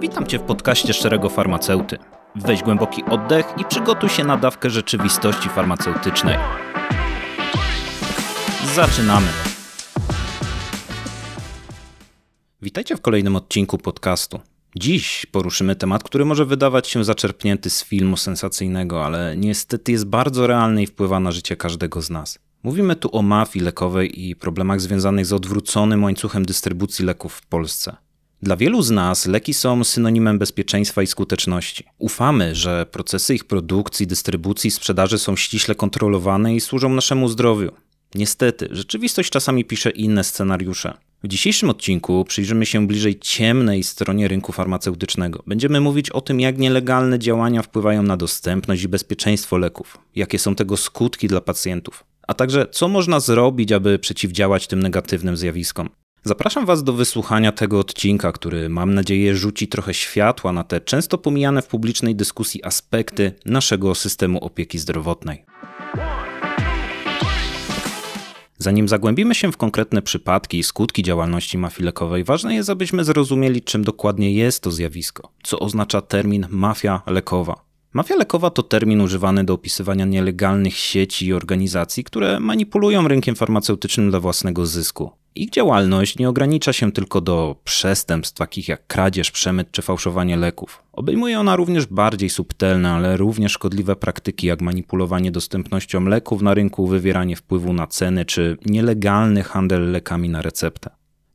Witam Cię w podcaście Szczerego Farmaceuty. Weź głęboki oddech i przygotuj się na dawkę rzeczywistości farmaceutycznej. Zaczynamy. Witajcie w kolejnym odcinku podcastu. Dziś poruszymy temat, który może wydawać się zaczerpnięty z filmu sensacyjnego, ale niestety jest bardzo realny i wpływa na życie każdego z nas. Mówimy tu o mafii lekowej i problemach związanych z odwróconym łańcuchem dystrybucji leków w Polsce. Dla wielu z nas leki są synonimem bezpieczeństwa i skuteczności. Ufamy, że procesy ich produkcji, dystrybucji, sprzedaży są ściśle kontrolowane i służą naszemu zdrowiu. Niestety, rzeczywistość czasami pisze inne scenariusze. W dzisiejszym odcinku przyjrzymy się bliżej ciemnej stronie rynku farmaceutycznego. Będziemy mówić o tym, jak nielegalne działania wpływają na dostępność i bezpieczeństwo leków, jakie są tego skutki dla pacjentów, a także co można zrobić, aby przeciwdziałać tym negatywnym zjawiskom. Zapraszam Was do wysłuchania tego odcinka, który mam nadzieję rzuci trochę światła na te często pomijane w publicznej dyskusji aspekty naszego systemu opieki zdrowotnej. Zanim zagłębimy się w konkretne przypadki i skutki działalności mafii lekowej, ważne jest, abyśmy zrozumieli, czym dokładnie jest to zjawisko, co oznacza termin mafia lekowa. Mafia lekowa to termin używany do opisywania nielegalnych sieci i organizacji, które manipulują rynkiem farmaceutycznym dla własnego zysku. Ich działalność nie ogranicza się tylko do przestępstw takich jak kradzież, przemyt czy fałszowanie leków. Obejmuje ona również bardziej subtelne, ale również szkodliwe praktyki jak manipulowanie dostępnością leków na rynku, wywieranie wpływu na ceny czy nielegalny handel lekami na receptę.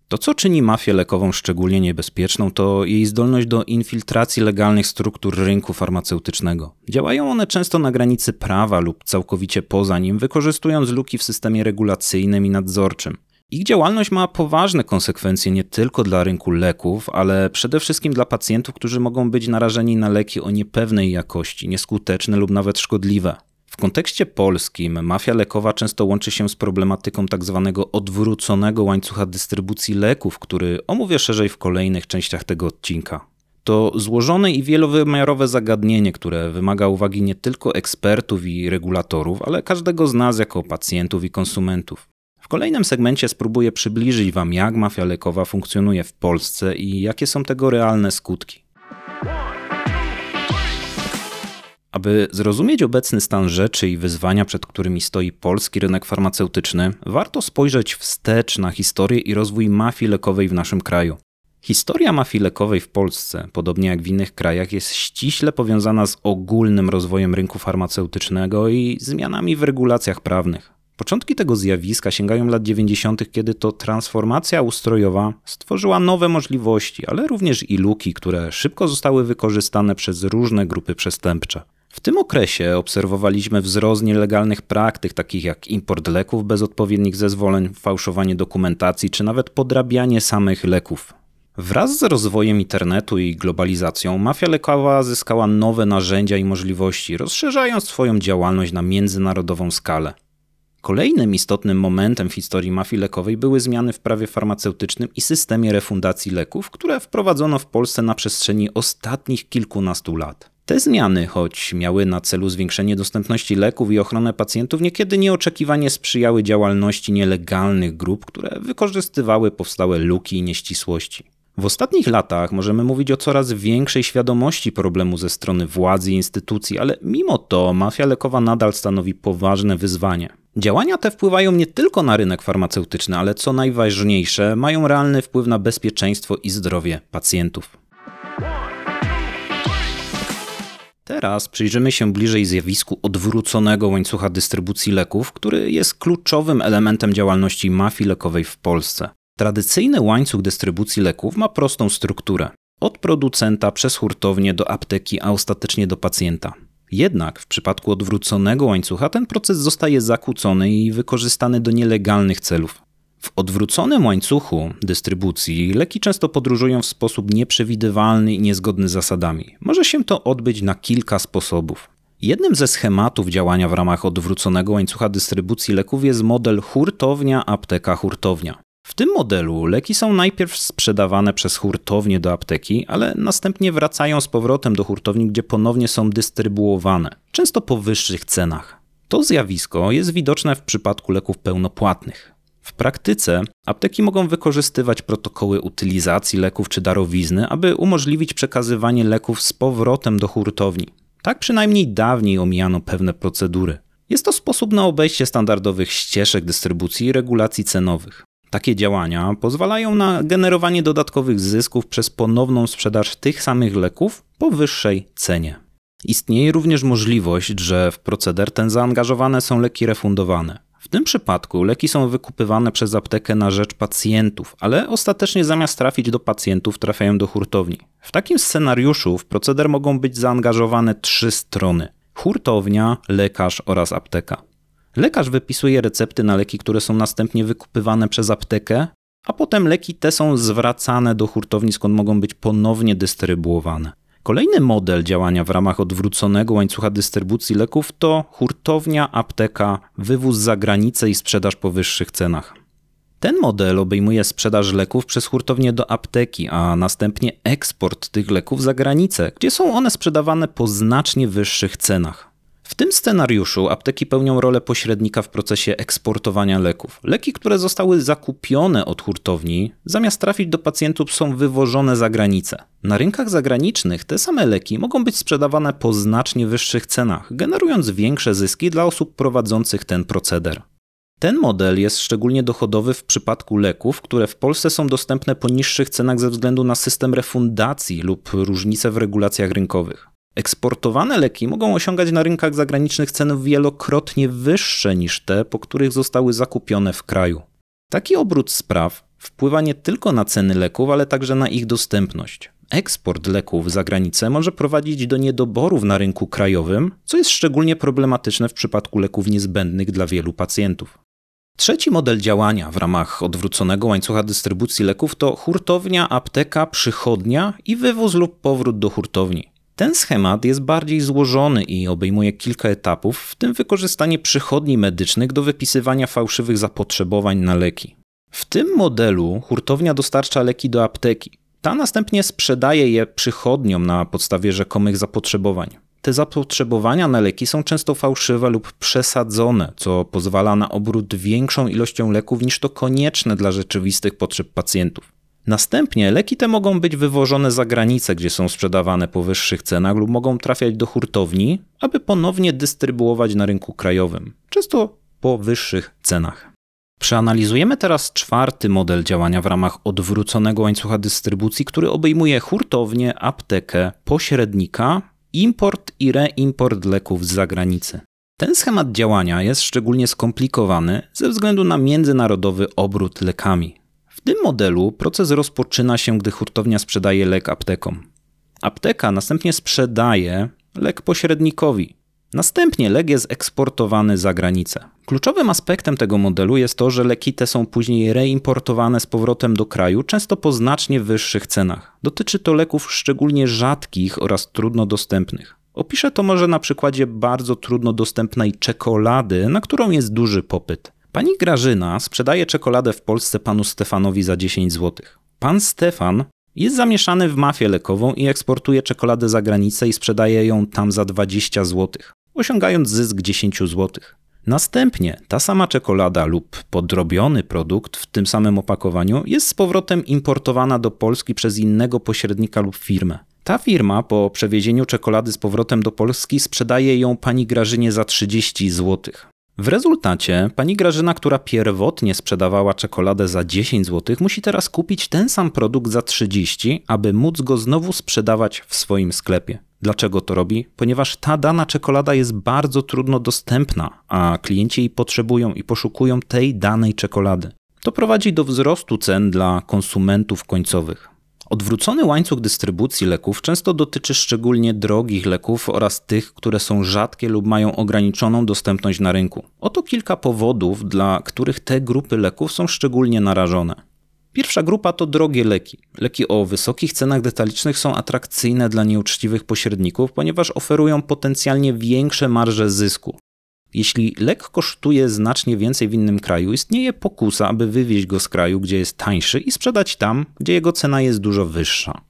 To, co czyni mafię lekową szczególnie niebezpieczną, to jej zdolność do infiltracji legalnych struktur rynku farmaceutycznego. Działają one często na granicy prawa lub całkowicie poza nim, wykorzystując luki w systemie regulacyjnym i nadzorczym. Ich działalność ma poważne konsekwencje nie tylko dla rynku leków, ale przede wszystkim dla pacjentów, którzy mogą być narażeni na leki o niepewnej jakości, nieskuteczne lub nawet szkodliwe. W kontekście polskim mafia lekowa często łączy się z problematyką tzw. Tak odwróconego łańcucha dystrybucji leków, który omówię szerzej w kolejnych częściach tego odcinka. To złożone i wielowymiarowe zagadnienie, które wymaga uwagi nie tylko ekspertów i regulatorów, ale każdego z nas jako pacjentów i konsumentów. W kolejnym segmencie spróbuję przybliżyć Wam, jak mafia lekowa funkcjonuje w Polsce i jakie są tego realne skutki. Aby zrozumieć obecny stan rzeczy i wyzwania, przed którymi stoi polski rynek farmaceutyczny, warto spojrzeć wstecz na historię i rozwój mafii lekowej w naszym kraju. Historia mafii lekowej w Polsce, podobnie jak w innych krajach, jest ściśle powiązana z ogólnym rozwojem rynku farmaceutycznego i zmianami w regulacjach prawnych. Początki tego zjawiska sięgają lat 90., kiedy to transformacja ustrojowa stworzyła nowe możliwości, ale również i luki, które szybko zostały wykorzystane przez różne grupy przestępcze. W tym okresie obserwowaliśmy wzrost nielegalnych praktyk, takich jak import leków bez odpowiednich zezwoleń, fałszowanie dokumentacji czy nawet podrabianie samych leków. Wraz z rozwojem internetu i globalizacją, mafia lekowa zyskała nowe narzędzia i możliwości, rozszerzając swoją działalność na międzynarodową skalę. Kolejnym istotnym momentem w historii mafii lekowej były zmiany w prawie farmaceutycznym i systemie refundacji leków, które wprowadzono w Polsce na przestrzeni ostatnich kilkunastu lat. Te zmiany, choć miały na celu zwiększenie dostępności leków i ochronę pacjentów, niekiedy nieoczekiwanie sprzyjały działalności nielegalnych grup, które wykorzystywały powstałe luki i nieścisłości. W ostatnich latach możemy mówić o coraz większej świadomości problemu ze strony władzy i instytucji, ale mimo to mafia lekowa nadal stanowi poważne wyzwanie. Działania te wpływają nie tylko na rynek farmaceutyczny, ale co najważniejsze, mają realny wpływ na bezpieczeństwo i zdrowie pacjentów. Teraz przyjrzymy się bliżej zjawisku odwróconego łańcucha dystrybucji leków, który jest kluczowym elementem działalności mafii lekowej w Polsce. Tradycyjny łańcuch dystrybucji leków ma prostą strukturę. Od producenta przez hurtownię do apteki, a ostatecznie do pacjenta. Jednak w przypadku odwróconego łańcucha ten proces zostaje zakłócony i wykorzystany do nielegalnych celów. W odwróconym łańcuchu dystrybucji leki często podróżują w sposób nieprzewidywalny i niezgodny z zasadami. Może się to odbyć na kilka sposobów. Jednym ze schematów działania w ramach odwróconego łańcucha dystrybucji leków jest model hurtownia-apteka-hurtownia. W tym modelu leki są najpierw sprzedawane przez hurtownię do apteki, ale następnie wracają z powrotem do hurtowni, gdzie ponownie są dystrybuowane, często po wyższych cenach. To zjawisko jest widoczne w przypadku leków pełnopłatnych. W praktyce apteki mogą wykorzystywać protokoły utylizacji leków czy darowizny, aby umożliwić przekazywanie leków z powrotem do hurtowni. Tak przynajmniej dawniej omijano pewne procedury. Jest to sposób na obejście standardowych ścieżek dystrybucji i regulacji cenowych. Takie działania pozwalają na generowanie dodatkowych zysków przez ponowną sprzedaż tych samych leków po wyższej cenie. Istnieje również możliwość, że w proceder ten zaangażowane są leki refundowane. W tym przypadku leki są wykupywane przez aptekę na rzecz pacjentów, ale ostatecznie zamiast trafić do pacjentów, trafiają do hurtowni. W takim scenariuszu w proceder mogą być zaangażowane trzy strony: hurtownia, lekarz oraz apteka. Lekarz wypisuje recepty na leki, które są następnie wykupywane przez aptekę, a potem leki te są zwracane do hurtowni, skąd mogą być ponownie dystrybuowane. Kolejny model działania w ramach odwróconego łańcucha dystrybucji leków to hurtownia, apteka, wywóz za granicę i sprzedaż po wyższych cenach. Ten model obejmuje sprzedaż leków przez hurtownię do apteki, a następnie eksport tych leków za granicę, gdzie są one sprzedawane po znacznie wyższych cenach. W tym scenariuszu apteki pełnią rolę pośrednika w procesie eksportowania leków. Leki, które zostały zakupione od hurtowni, zamiast trafić do pacjentów, są wywożone za granicę. Na rynkach zagranicznych te same leki mogą być sprzedawane po znacznie wyższych cenach, generując większe zyski dla osób prowadzących ten proceder. Ten model jest szczególnie dochodowy w przypadku leków, które w Polsce są dostępne po niższych cenach ze względu na system refundacji lub różnice w regulacjach rynkowych. Eksportowane leki mogą osiągać na rynkach zagranicznych ceny wielokrotnie wyższe niż te, po których zostały zakupione w kraju. Taki obrót spraw wpływa nie tylko na ceny leków, ale także na ich dostępność. Eksport leków za granicę może prowadzić do niedoborów na rynku krajowym, co jest szczególnie problematyczne w przypadku leków niezbędnych dla wielu pacjentów. Trzeci model działania w ramach odwróconego łańcucha dystrybucji leków to hurtownia, apteka, przychodnia i wywóz lub powrót do hurtowni. Ten schemat jest bardziej złożony i obejmuje kilka etapów, w tym wykorzystanie przychodni medycznych do wypisywania fałszywych zapotrzebowań na leki. W tym modelu hurtownia dostarcza leki do apteki. Ta następnie sprzedaje je przychodniom na podstawie rzekomych zapotrzebowań. Te zapotrzebowania na leki są często fałszywe lub przesadzone, co pozwala na obrót większą ilością leków niż to konieczne dla rzeczywistych potrzeb pacjentów. Następnie leki te mogą być wywożone za granicę, gdzie są sprzedawane po wyższych cenach lub mogą trafiać do hurtowni, aby ponownie dystrybuować na rynku krajowym, często po wyższych cenach. Przeanalizujemy teraz czwarty model działania w ramach odwróconego łańcucha dystrybucji, który obejmuje hurtownię, aptekę, pośrednika, import i reimport leków z zagranicy. Ten schemat działania jest szczególnie skomplikowany ze względu na międzynarodowy obrót lekami tym modelu proces rozpoczyna się, gdy hurtownia sprzedaje lek aptekom. Apteka następnie sprzedaje lek pośrednikowi. Następnie lek jest eksportowany za granicę. Kluczowym aspektem tego modelu jest to, że leki te są później reimportowane z powrotem do kraju, często po znacznie wyższych cenach. Dotyczy to leków szczególnie rzadkich oraz trudno dostępnych. Opiszę to może na przykładzie bardzo trudno dostępnej czekolady, na którą jest duży popyt. Pani Grażyna sprzedaje czekoladę w Polsce panu Stefanowi za 10 zł. Pan Stefan jest zamieszany w mafię lekową i eksportuje czekoladę za granicę i sprzedaje ją tam za 20 zł, osiągając zysk 10 zł. Następnie ta sama czekolada lub podrobiony produkt w tym samym opakowaniu jest z powrotem importowana do Polski przez innego pośrednika lub firmę. Ta firma po przewiezieniu czekolady z powrotem do Polski sprzedaje ją pani Grażynie za 30 zł. W rezultacie pani Grażyna, która pierwotnie sprzedawała czekoladę za 10 zł, musi teraz kupić ten sam produkt za 30, aby móc go znowu sprzedawać w swoim sklepie. Dlaczego to robi? Ponieważ ta dana czekolada jest bardzo trudno dostępna, a klienci jej potrzebują i poszukują tej danej czekolady. To prowadzi do wzrostu cen dla konsumentów końcowych. Odwrócony łańcuch dystrybucji leków często dotyczy szczególnie drogich leków oraz tych, które są rzadkie lub mają ograniczoną dostępność na rynku. Oto kilka powodów, dla których te grupy leków są szczególnie narażone. Pierwsza grupa to drogie leki. Leki o wysokich cenach detalicznych są atrakcyjne dla nieuczciwych pośredników, ponieważ oferują potencjalnie większe marże zysku. Jeśli lek kosztuje znacznie więcej w innym kraju, istnieje pokusa, aby wywieźć go z kraju, gdzie jest tańszy i sprzedać tam, gdzie jego cena jest dużo wyższa.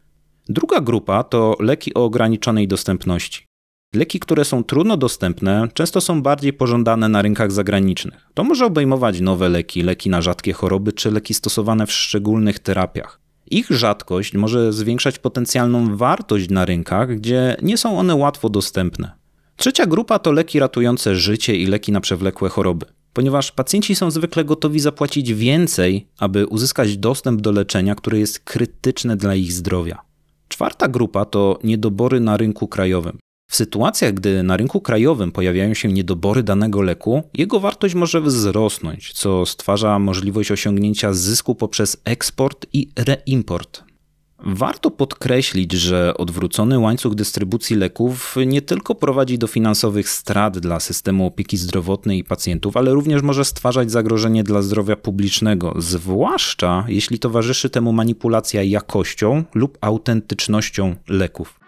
Druga grupa to leki o ograniczonej dostępności. Leki, które są trudno dostępne, często są bardziej pożądane na rynkach zagranicznych. To może obejmować nowe leki, leki na rzadkie choroby czy leki stosowane w szczególnych terapiach. Ich rzadkość może zwiększać potencjalną wartość na rynkach, gdzie nie są one łatwo dostępne. Trzecia grupa to leki ratujące życie i leki na przewlekłe choroby, ponieważ pacjenci są zwykle gotowi zapłacić więcej, aby uzyskać dostęp do leczenia, które jest krytyczne dla ich zdrowia. Czwarta grupa to niedobory na rynku krajowym. W sytuacjach, gdy na rynku krajowym pojawiają się niedobory danego leku, jego wartość może wzrosnąć, co stwarza możliwość osiągnięcia zysku poprzez eksport i reimport. Warto podkreślić, że odwrócony łańcuch dystrybucji leków nie tylko prowadzi do finansowych strat dla systemu opieki zdrowotnej i pacjentów, ale również może stwarzać zagrożenie dla zdrowia publicznego, zwłaszcza jeśli towarzyszy temu manipulacja jakością lub autentycznością leków.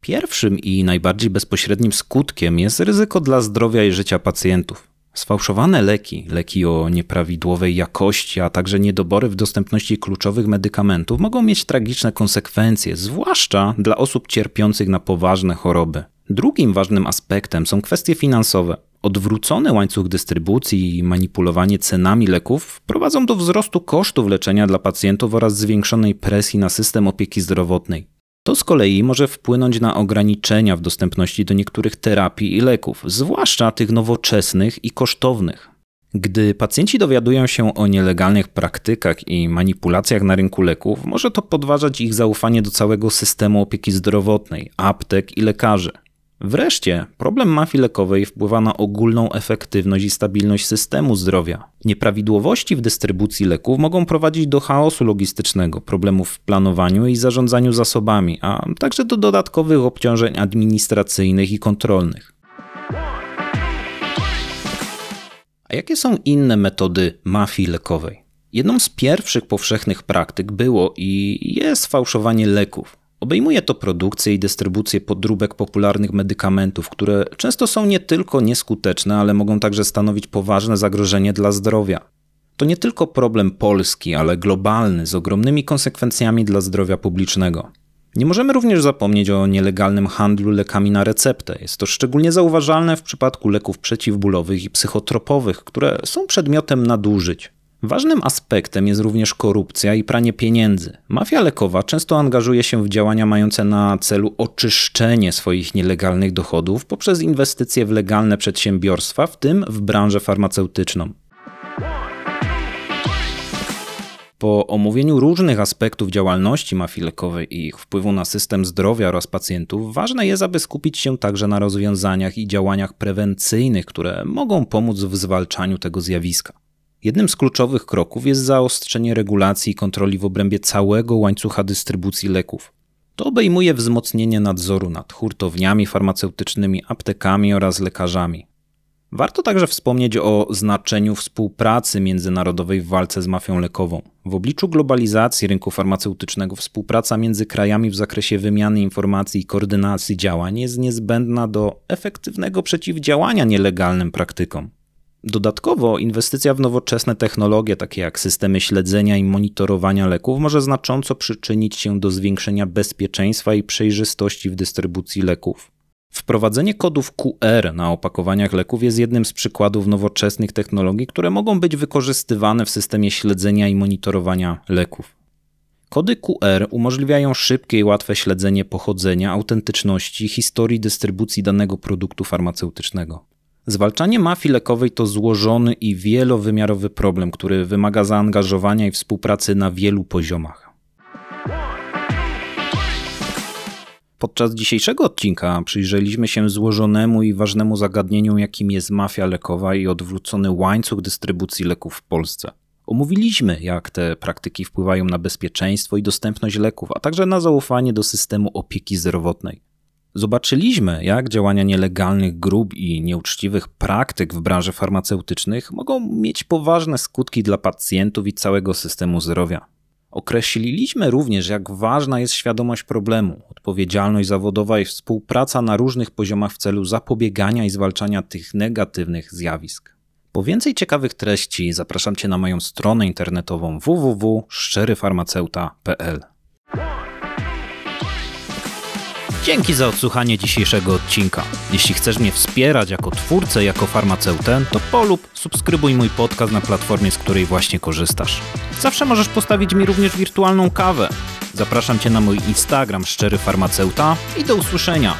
Pierwszym i najbardziej bezpośrednim skutkiem jest ryzyko dla zdrowia i życia pacjentów. Sfałszowane leki, leki o nieprawidłowej jakości, a także niedobory w dostępności kluczowych medykamentów mogą mieć tragiczne konsekwencje, zwłaszcza dla osób cierpiących na poważne choroby. Drugim ważnym aspektem są kwestie finansowe. Odwrócony łańcuch dystrybucji i manipulowanie cenami leków prowadzą do wzrostu kosztów leczenia dla pacjentów oraz zwiększonej presji na system opieki zdrowotnej. To z kolei może wpłynąć na ograniczenia w dostępności do niektórych terapii i leków, zwłaszcza tych nowoczesnych i kosztownych. Gdy pacjenci dowiadują się o nielegalnych praktykach i manipulacjach na rynku leków, może to podważać ich zaufanie do całego systemu opieki zdrowotnej, aptek i lekarzy. Wreszcie, problem mafii lekowej wpływa na ogólną efektywność i stabilność systemu zdrowia. Nieprawidłowości w dystrybucji leków mogą prowadzić do chaosu logistycznego, problemów w planowaniu i zarządzaniu zasobami, a także do dodatkowych obciążeń administracyjnych i kontrolnych. A jakie są inne metody mafii lekowej? Jedną z pierwszych powszechnych praktyk było i jest fałszowanie leków. Obejmuje to produkcję i dystrybucję podróbek popularnych medykamentów, które często są nie tylko nieskuteczne, ale mogą także stanowić poważne zagrożenie dla zdrowia. To nie tylko problem polski, ale globalny, z ogromnymi konsekwencjami dla zdrowia publicznego. Nie możemy również zapomnieć o nielegalnym handlu lekami na receptę. Jest to szczególnie zauważalne w przypadku leków przeciwbólowych i psychotropowych, które są przedmiotem nadużyć. Ważnym aspektem jest również korupcja i pranie pieniędzy. Mafia lekowa często angażuje się w działania mające na celu oczyszczenie swoich nielegalnych dochodów poprzez inwestycje w legalne przedsiębiorstwa, w tym w branżę farmaceutyczną. Po omówieniu różnych aspektów działalności mafii lekowej i ich wpływu na system zdrowia oraz pacjentów, ważne jest, aby skupić się także na rozwiązaniach i działaniach prewencyjnych, które mogą pomóc w zwalczaniu tego zjawiska. Jednym z kluczowych kroków jest zaostrzenie regulacji i kontroli w obrębie całego łańcucha dystrybucji leków. To obejmuje wzmocnienie nadzoru nad hurtowniami farmaceutycznymi, aptekami oraz lekarzami. Warto także wspomnieć o znaczeniu współpracy międzynarodowej w walce z mafią lekową. W obliczu globalizacji rynku farmaceutycznego współpraca między krajami w zakresie wymiany informacji i koordynacji działań jest niezbędna do efektywnego przeciwdziałania nielegalnym praktykom. Dodatkowo inwestycja w nowoczesne technologie, takie jak systemy śledzenia i monitorowania leków, może znacząco przyczynić się do zwiększenia bezpieczeństwa i przejrzystości w dystrybucji leków. Wprowadzenie kodów QR na opakowaniach leków jest jednym z przykładów nowoczesnych technologii, które mogą być wykorzystywane w systemie śledzenia i monitorowania leków. Kody QR umożliwiają szybkie i łatwe śledzenie pochodzenia, autentyczności historii dystrybucji danego produktu farmaceutycznego. Zwalczanie mafii lekowej to złożony i wielowymiarowy problem, który wymaga zaangażowania i współpracy na wielu poziomach. Podczas dzisiejszego odcinka przyjrzeliśmy się złożonemu i ważnemu zagadnieniu, jakim jest mafia lekowa i odwrócony łańcuch dystrybucji leków w Polsce. Omówiliśmy, jak te praktyki wpływają na bezpieczeństwo i dostępność leków, a także na zaufanie do systemu opieki zdrowotnej. Zobaczyliśmy, jak działania nielegalnych grup i nieuczciwych praktyk w branży farmaceutycznych mogą mieć poważne skutki dla pacjentów i całego systemu zdrowia. Określiliśmy również, jak ważna jest świadomość problemu, odpowiedzialność zawodowa i współpraca na różnych poziomach w celu zapobiegania i zwalczania tych negatywnych zjawisk. Po więcej ciekawych treści zapraszam Cię na moją stronę internetową www.szczeryfarmaceuta.pl. Dzięki za odsłuchanie dzisiejszego odcinka. Jeśli chcesz mnie wspierać jako twórcę, jako farmaceutę, to polub, subskrybuj mój podcast na platformie, z której właśnie korzystasz. Zawsze możesz postawić mi również wirtualną kawę. Zapraszam Cię na mój Instagram Szczery Farmaceuta i do usłyszenia.